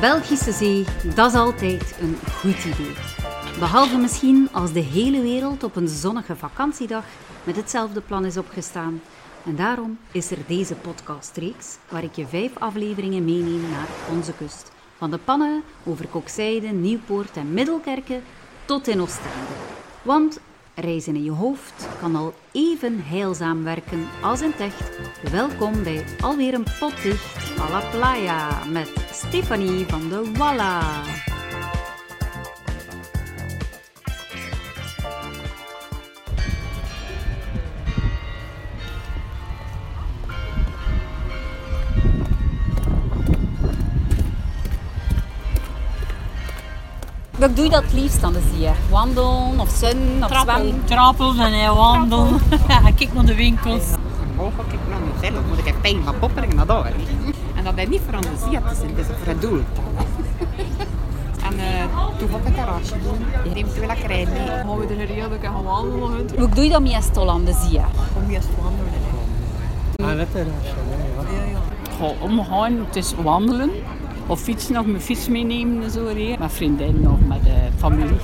Belgische Zee, dat is altijd een goed idee. Behalve misschien als de hele wereld op een zonnige vakantiedag met hetzelfde plan is opgestaan. En daarom is er deze podcastreeks waar ik je vijf afleveringen meeneem naar onze kust. Van de pannen over Kokzijde, Nieuwpoort en Middelkerken tot in Oostende. Want reizen in je hoofd kan al even heilzaam werken als in echt. Welkom bij alweer een potdicht à la playa met Stefanie van de Walla. Wat doe je dat het liefst dan de zee? Wandelen of zin of zwemmen? Trappels en hij wandelen. Kijk naar de winkels. Mogelijk ik naar mezelf, moet ik even pijn van poppering naar daar. En dat is niet voor aan de zee te zijn, het is voor het doel. En uh, toen had ik een garage doen. Neemt u lekker rijden mee. Gaan we er geregeld gaan wandelen. Wat doe je dan meestal aan de zee? Om eerst wandelen. Ah, net een rasje, Ja, ja. Ga omgaan, het is wandelen. Of fietsen, of mijn fiets meenemen en zo. hè. Met vriendinnen of met de familie.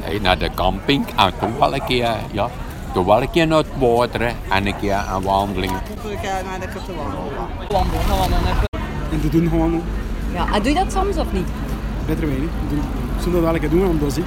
Hey, naar de camping en toch wel een keer, ja, toch wel een keer naar het water en een keer aan wandeling. Ik ga naar de kutte wandelen. Wandelen, wandelen. En te doen gewoon, Ja, en doe je dat soms of niet? beter weinig. Doen- Zonder dat ik doen, want dat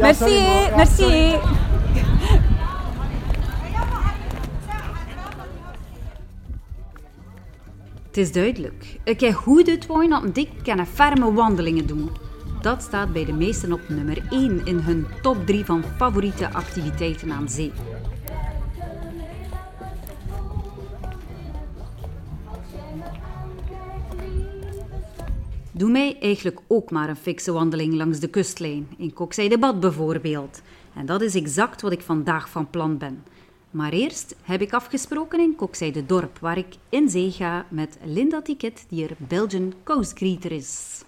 merci, merci. Het is duidelijk. Ik heb goed uitwoon dat ik kan ferme wandelingen doen. Dat staat bij de meesten op nummer 1 in hun top 3 van favoriete activiteiten aan zee. Doe mij eigenlijk ook maar een fikse wandeling langs de kustlijn, in Kokzijde Bad bijvoorbeeld. En dat is exact wat ik vandaag van plan ben. Maar eerst heb ik afgesproken in Kokzijde Dorp, waar ik in zee ga met Linda Ticket, die er Belgian Coast Greeter is.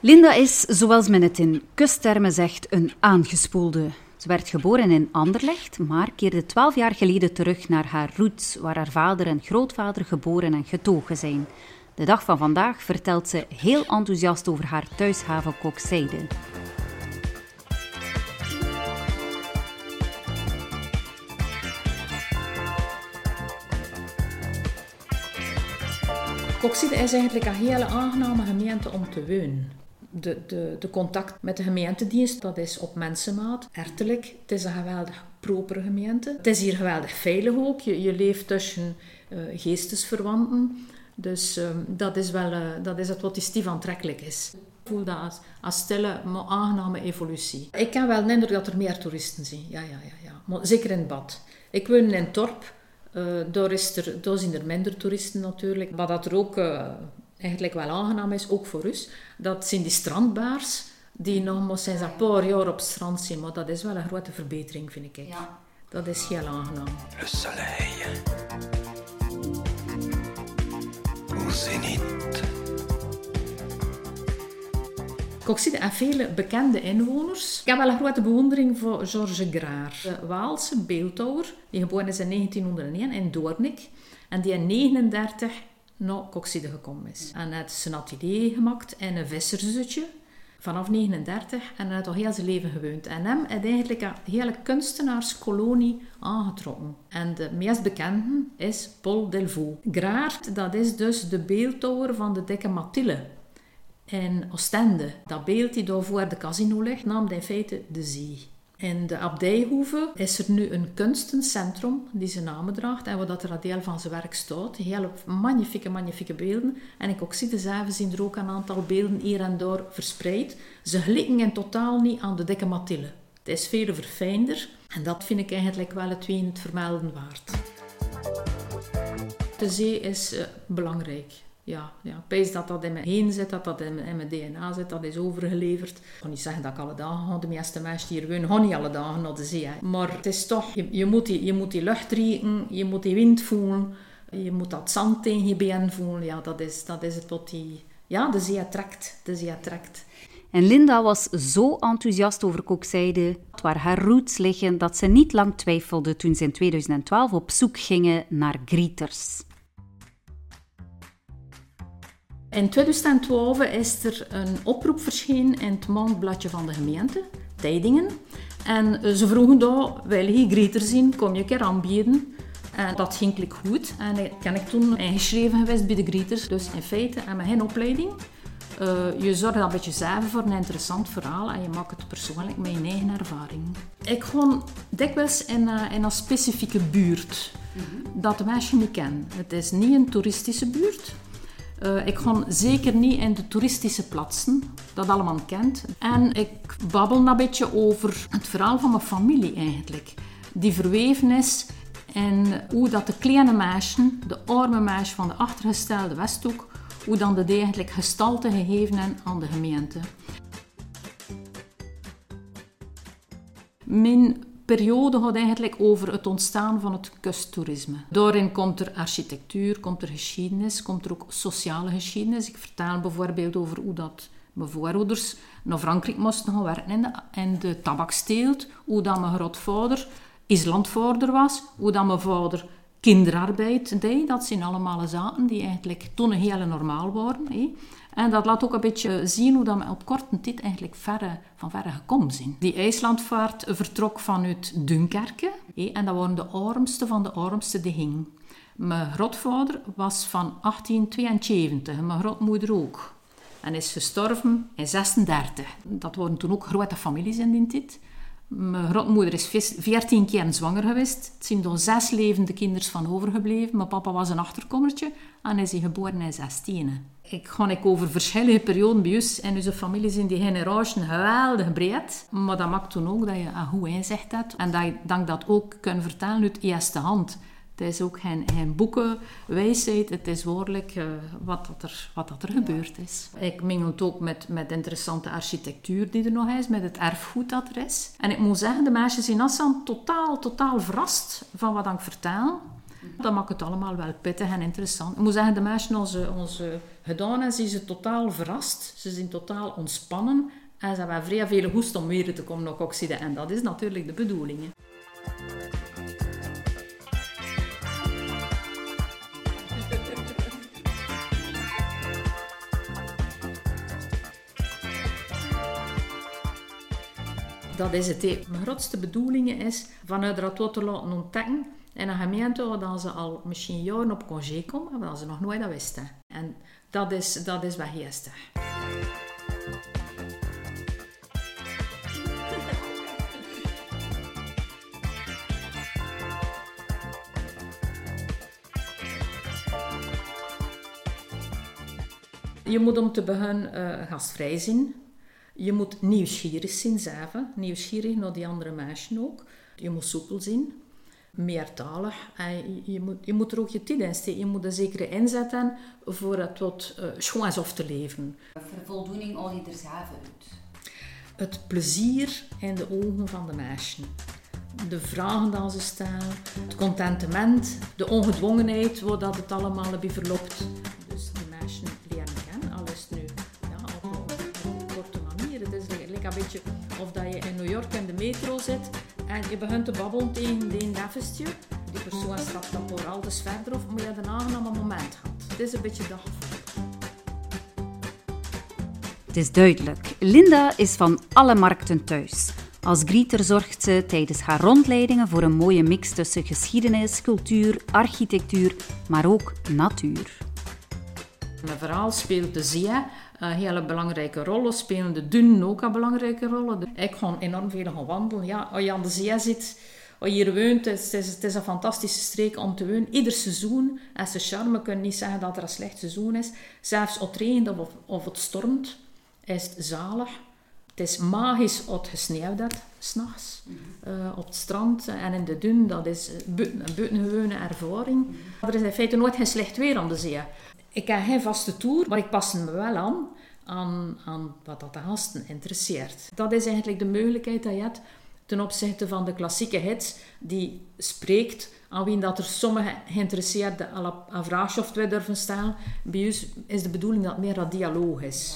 Linda is, zoals men het in kusttermen zegt, een aangespoelde. Ze werd geboren in Anderlecht, maar keerde twaalf jaar geleden terug naar haar roots, waar haar vader en grootvader geboren en getogen zijn. De dag van vandaag vertelt ze heel enthousiast over haar thuishaven Kokzijde. Kokzijde is eigenlijk een hele aangename gemeente om te wonen. De, de, de contact met de gemeentedienst, dat is op mensenmaat, ertelijk. Het is een geweldig propere gemeente. Het is hier geweldig veilig ook. Je, leeft tussen eh, geestesverwanten. Dus ehm, dat, is wel, eh, dat is het wat die stief aantrekkelijk is. Ik voel dat als, als stille, aangename evolutie. Ik heb wel de indruk dat er meer toeristen zijn. Ja, ja, ja, ja. Maar zeker in het bad. Ik woon in Torp. Eh, daar, is er, daar zijn er minder toeristen natuurlijk. Maar dat er ook eh, eigenlijk wel aangenaam is, ook voor ons, dat zijn die strandbaars die nog maar sinds een paar jaar op het strand zijn. Maar dat is wel een grote verbetering, vind ik. Dat is heel aangenaam. Le soleil. Au zénith. Kokzijde heeft vele bekende inwoners. Ik heb wel een grote bewondering voor Georges Graar, de Waalse beeldhouwer, die geboren is in 1901 in Doornik en die in 1939 naar Kokzijde gekomen is. En hij heeft zijn atelier gemaakt in een vissersutje vanaf 39 en hij heeft al heel zijn leven gewoond. En hem heeft eigenlijk een hele kunstenaarskolonie aangetrokken. En de meest bekende is Paul Delvaux. Graar, dat is dus de beeldhouwer van de dikke Mathilde in Oostende. Dat beeld die daar voor de casino ligt, nam in feite de zee. In de Abdijhoeve is er nu een kunstencentrum die zijn naam draagt en waar dat er een deel van zijn werk staat. Hele magnifieke, magnifieke beelden. En ik ook zie de zelf zien er ook een aantal beelden hier en daar verspreid. Ze gelikken in totaal niet aan de dikke Mathilde. Het is veel verfijnder en dat vind ik eigenlijk wel het ween het vermelden waard. De zee is eh, belangrijk. Ja, ja, ik wijs dat dat in mijn heen zit, dat dat in mijn, in mijn DNA zit, dat is overgeleverd. Ik kan niet zeggen dat ik alle dagen ga. De meeste mensen die hier wonen, gaan niet alle dagen naar de zee. Maar het is toch, je, moet die, je moet die lucht rieken, je moet die wind voelen, je moet dat zand tegen je been voelen. Ja, dat is, dat is het wat die... Ja, de zee trekt. De zee trekt. En Linda was zo enthousiast over Kokzijde, waar haar roots liggen, dat ze niet lang twijfelde toen ze in 2012 op zoek gingen naar greeters. In 2012 is er een oproep verschenen in het maandbladje van de gemeente, Tijdingen. En eh, ze vroegen daar, wil je Grieter zien, kom je een keer aanbieden. En dat ging klik goed. En ik ben ik toen ingeschreven geweest bij de Grieters. Dus in feite ik geen opleiding. Uh, je zorgt een beetje zelf voor een interessant verhaal en je maakt het persoonlijk met je eigen ervaring. Ik ga dikwijls in, uh, in een specifieke buurt dat de mensen niet kennen. Het is niet een toeristische buurt. Uh, ik ga zeker niet in de toeristische plaatsen, dat allemaal kent. En ik babbel een beetje over het verhaal van mijn familie eigenlijk. Die verweven is en hoe dat de kleine meisjes, de arme meisjes van de achtergestelde Westhoek, hoe dan de eigenlijk gestalte gegeven hebben aan de gemeente. Mijn periode gaat eigenlijk over het ontstaan van het kusttoerisme. Daarin komt er architectuur, komt er geschiedenis, komt er ook sociale geschiedenis. Ik vertel bijvoorbeeld over hoe dat mijn voorouders naar Frankrijk moesten gaan werken in de, in de tabaksteelt, hoe dat mijn grootvader islandvader was, hoe dat mijn vader kinderarbeid deed. Dat zijn allemaal zaken die eigenlijk toen heel normaal waren. En dat laat ook een beetje zien hoe we op korte tijd eigenlijk verre, van verre gekomen zijn. Die IJslandvaart vertrok vanuit Dunkerque hè, en dat waren de armste van de armste die ging. Mijn grootvader was van 1872, mijn grootmoeder ook. En is gestorven in 36. Dat waren toen ook grote families in die tijd. Mijn grootmoeder is 14 keer zwanger geweest. Het zijn er zes levende kinderen van overgebleven. Mijn papa was een achterkommertje en is hij geboren in 16. Ik ga over verschillende perioden bij ons en onze familie zijn die generaties geweldig breed. Maar dat maakt toen ook dat je een goed inzicht hebt en dat je dat ook kunt vertellen uit eerste hand. Het is ook geen, geen boekenwijsheid, het is woordelijk uh, wat, dat er, wat dat er gebeurd is. Ik mengel het ook met, met interessante architectuur die er nog is, met het erfgoed dat er is. En ik moet zeggen, de meisjes in Assam totaal, totaal verrast van wat ik vertel. Dat maakt het allemaal wel pittig en interessant. Ik moet zeggen, de meisjes onze, onze gedaan hebben, zijn ze totaal verrast. Ze zijn totaal ontspannen. En ze hebben vrij veel hoest om weer te komen naar Oxide. En dat is natuurlijk de bedoeling. Hè. Dat is het. Mijn grootste bedoeling is vanuit dat te laten ontdekken in een gemeente waar ze al misschien jaren op congé komen, maar ze nog nooit dat wisten. En dat is, dat is wat geestig. Je moet om te beginnen uh, gastvrij zijn. Je moet nieuwsgierig zijn zelf, nieuwsgierig naar die andere mensen ook. Je moet soepel zijn, meertalig. En je, moet, je moet er ook je tijd in steken. Je moet een zekere inzet hebben voor het wat uh, schoon of te leven. Voor voldoening al je er zelf uit? Het plezier in de ogen van de mensen. De vragen die ze stellen, het contentement, de ongedwongenheid, waar dat het allemaal bij verloopt. Of dat je in New York in de metro zit en je begint te babbelen tegen die nefestje. Die persoon stapt dan voor alles verder of moet je een aangename moment gehad. Het is een beetje dat Het is duidelijk. Linda is van alle markten thuis. Als grieter zorgt ze tijdens haar rondleidingen voor een mooie mix tussen geschiedenis, cultuur, architectuur, maar ook natuur. Mijn verhaal speelt de zee een hele belangrijke rollen. Spelen de dunen ook een belangrijke rollen. Ik ga enorm veel gaan wandelen. Ja, als je aan de zee zit, als je hier woont, het is, het is een fantastische streek om te wonen. Ieder seizoen en ze charme kunnen niet zeggen dat er een slecht seizoen is. Zelfs als het regent of, of het stormt, is het zalig. Het is magisch als het gesneeuwd heeft, s'nachts. Uh, op het strand en in de dun, dat is een buitengewone ervaring. Er is in feite nooit geen slecht weer aan de zee. Ik heb geen vaste tour, maar ik pas me wel aan, aan, aan wat dat de gasten interesseert. Dat is eigenlijk de mogelijkheid dat je hebt ten opzichte van de klassieke hits, die spreekt aan wie dat er sommige geïnteresseerden een vraagje of twee durven stellen. Bij ons is de bedoeling dat het meer dat dialoog is.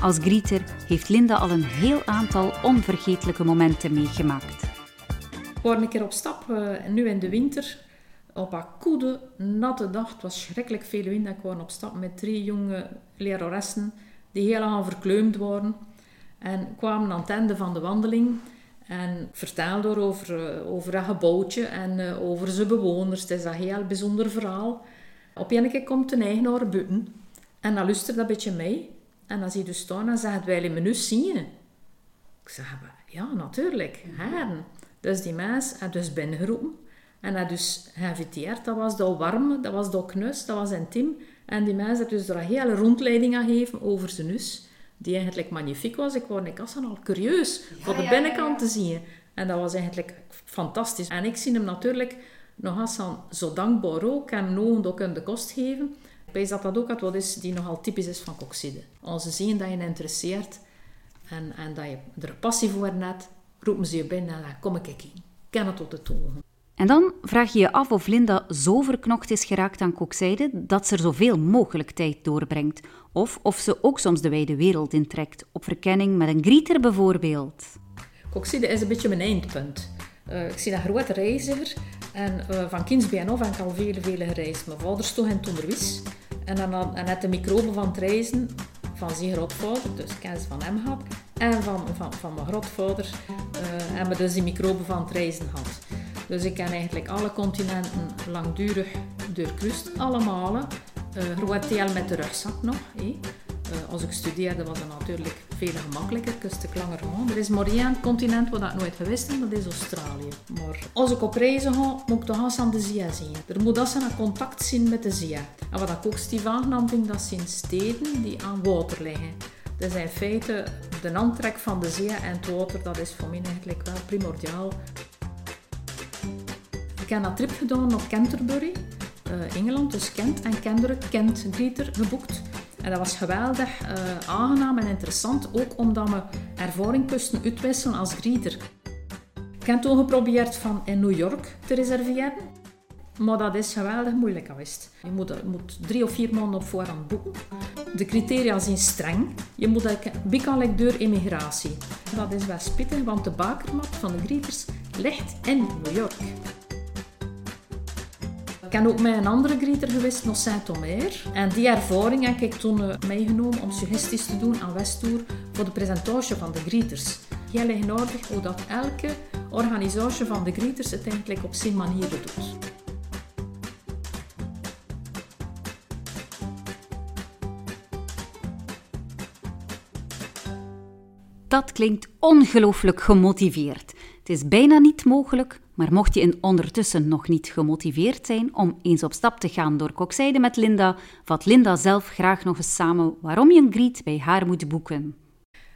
Als grieter heeft Linda al een heel aantal onvergetelijke momenten meegemaakt. We waren een keer op stap, eh, nu in de winter, op een koede, natte dag. Het was schrikkelijk veel wind. Ik was op stap met drie jonge leraressen die helemaal verkleumd waren. En kwamen aan het einde van de wandeling en vertelden over, eh, over dat gebouwtje en eh, over zijn bewoners. Het is een heel bijzonder verhaal. Op een keer komt een eigenaar buiten en dan luistert dat beetje mee. En dan zie je dus staan en zegt, wij in menu zien. Ik zeg, ja, natuurlijk. Dus die mens had dus binnengeroepen. En had dus geïnviteerd. Dat was al warm, dat was al knus, dat was intiem. En die mens had dus er een hele rondleiding aan gegeven over zijn nus. Die eigenlijk magnifiek was. Ik word ik al curieus voor de binnenkant te zien. En dat was eigenlijk fantastisch. En ik zie hem natuurlijk nog als dan zo dankbaar ook. En hem ook in de kost geven. Ik dat dat ook wat is die nogal typisch is van Coxide. Als ze zien dat je interesseert en, en dat je er passie voor hebt, roepen ze je binnen en dan kom ik in. Ken het tot de toon. En dan vraag je je af of Linda zo verknocht is geraakt aan kokzijde dat ze er zoveel mogelijk tijd doorbrengt. Of of ze ook soms de wijde wereld intrekt, op verkenning met een grieter bijvoorbeeld. Kokzijde is een beetje mijn eindpunt. Uh, ik zie een grote reiziger en uh, van kinds bij af heb ik al vele, vele gereisd. Mijn vader stond in het onderwijs en dan had, en de microbe van het reizen van zijn grootvader, dus kennis van hem had, en van, van, van mijn grootvader uh, hebben dus die microben van het reizen gehad. Dus ik ken eigenlijk alle continenten langdurig doorkruist, allemaal. Uh, groot deel met de rugzak nog. Eh. Uh, als ik studeerde was het natuurlijk veel gemakkelijker, ik stuk langer. Er is maar één continent waar ik nooit geweest ben, dat is Australië. Maar als ik op reizen ga, moet ik toch eens aan de zee zien. Er moet als een contact zien met de zee. En wat ik ook stief aangenaam vind, dat zijn steden die aan water liggen. Is in feite de aantrek van de zee en het water, dat is voor mij eigenlijk wel primordiaal. Ik heb een trip gedaan op Canterbury, uh, Engeland, dus Kent en Kendrick, Kent Greeter geboekt. En dat was geweldig uh, aangenaam en interessant, ook omdat we ervaring kusten uitwisselen als greeter. Ik heb toen geprobeerd van in New York te reserveren. Maar dat is geweldig moeilijk geweest. Je moet, je moet drie of vier maanden op voorhand boeken. De criteria zijn streng. Je moet bekendelijk door immigratie. Dat is wel spittig, want de bakermat van de greeters ligt in New York. Ben ook met een andere greeter geweest naar Saint-Omer. En die ervaring heb ik toen uh, meegenomen om suggesties te doen aan Westtour voor de presentatie van de greeters. Heel eigenaardig hoe dat elke organisatie van de greeters het eigenlijk op zijn manier doet. Dat klinkt ongelooflijk gemotiveerd. Het is bijna niet mogelijk, maar mocht je in ondertussen nog niet gemotiveerd zijn om eens op stap te gaan door Kokzijde met Linda, vat Linda zelf graag nog eens samen waarom je een griet bij haar moet boeken.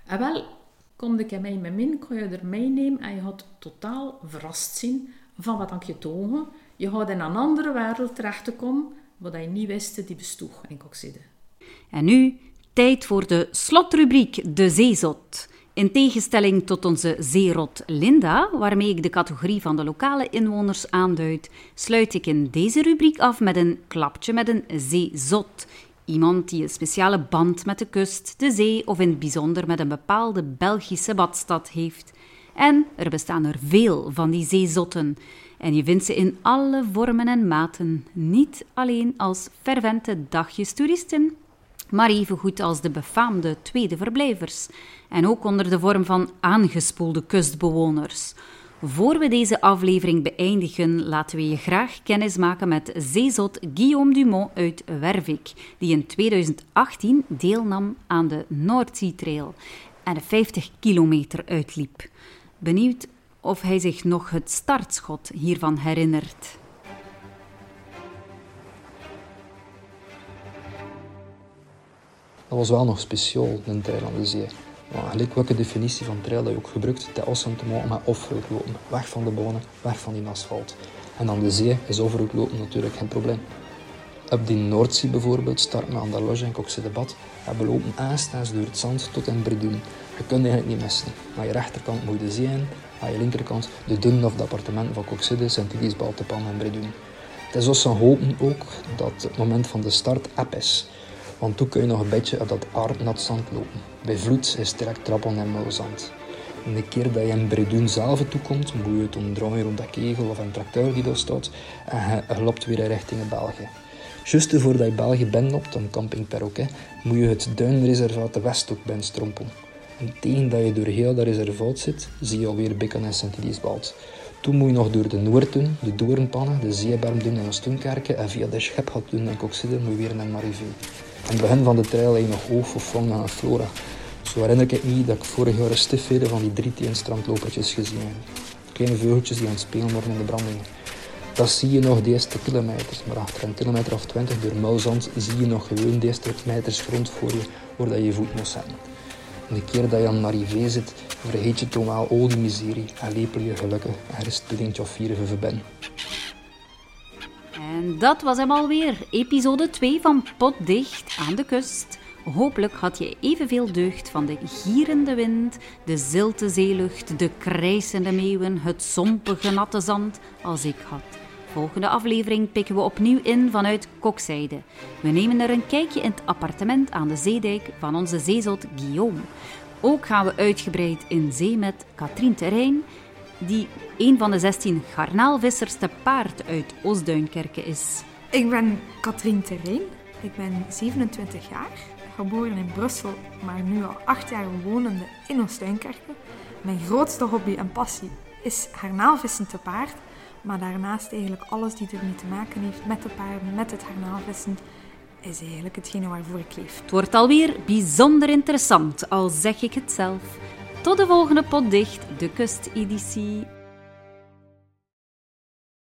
En ah, wel, kom ik mij met min, kon je er meenemen en je gaat totaal verrast zien van wat ik je togen. Je gaat in een andere wereld terecht te komen, wat je niet wist die bestoeg in Kokzijde. En nu, tijd voor de slotrubriek De Zeezot. In tegenstelling tot onze zeerot Linda, waarmee ik de categorie van de lokale inwoners aanduid, sluit ik in deze rubriek af met een klapje met een zeezot. Iemand die een speciale band met de kust, de zee of in het bijzonder met een bepaalde Belgische badstad heeft. En er bestaan er veel van die zeezotten. En je vindt ze in alle vormen en maten, niet alleen als fervente dagjestoeristen, maar evengoed als de befaamde tweede verblijvers en ook onder de vorm van aangespoelde kustbewoners. Voor we deze aflevering beëindigen, laten we je graag kennismaken met zeezot Guillaume Dumont uit Wervik, die in 2018 deelnam aan de Noordzee-trail en de 50 kilometer uitliep. Benieuwd of hij zich nog het startschot hiervan herinnert. Dat was wel nog speciaal, een trail aan de zee. Maar gelijk welke definitie van trail dat je ook gebruikt, de om te maken met offroad lopen. Weg van de bonen, weg van die asfalt. En aan de zee is offroad lopen natuurlijk geen probleem. Op die Noordzee bijvoorbeeld starten aan de loge in de Bad en we lopen aanstaan door het zand tot in Bredun. Je kunt eigenlijk niet missen. Aan je rechterkant moet je de zee in, aan je linkerkant de dunnen of de appartementen van Coxide, Sint-Idis, Baltepan en Bredun. Het is ons hopen ook dat het moment van de start app is. Want toen kun je nog een beetje op dat aardnat zand lopen. Bij vloed is direct trappel en muilzand. En de keer dat je in Bredun zelf toekomt, moet je het omdraaien rond dat kegel of een tracteur die daar staat en je loopt weer richting België. Juist voordat je België binnenloopt, op camping Perroquet, moet je het duinreservaat de Westhoek binnenstrompelen. En tegen dat je door heel dat reservaat zit, zie je alweer Bekken en Sint-Idisbald. Toen moet je nog door de Noord doen, de Doornpannen, de Zeeberm doen en Stoenkerken en via de Schepgat doen en Coxide moet je weer naar Marivé. Aan het begin van de trail heb je nog vang aan Flora. Zo herinner ik me dat ik vorig jaar een van die drie teenstrandlopertjes gezien heb. Kleine veugeltjes die aan het spelen worden in de brandingen. Dat zie je nog de eerste kilometers, maar achter een kilometer of twintig door muilzand zie je nog gewoon de eerste meters grond voor je, waar dat je voet moet zetten. En de keer dat je aan Marivé zit, vergeet je toch wel al die miserie en lepel je gelukkig rust een of vier verbinden. En dat was hem alweer, episode 2 van Potdicht aan de kust. Hopelijk had je evenveel deugd van de gierende wind, de zilte zeelucht, de krijsende meeuwen, het zompige natte zand als ik had. Volgende aflevering pikken we opnieuw in vanuit Kokzijde. We nemen er een kijkje in het appartement aan de zeedijk van onze zeezot Guillaume. Ook gaan we uitgebreid in zee met Katrien Terrein, die een van de 16 garnaalvissers te paard uit Oostduinkerke is. Ik ben Katrien Terrein. Ik ben 27 jaar, geboren in Brussel, maar nu al 8 jaar wonende in Oostduinkerke. Mijn grootste hobby en passie is garnaalvissen te paard, maar daarnaast eigenlijk alles die ermee te maken heeft met de paarden, met het garnaalvissen, is eigenlijk hetgene waarvoor ik leef. Het wordt alweer bijzonder interessant, al zeg ik het zelf. Tot de volgende potdicht, de kusteditie.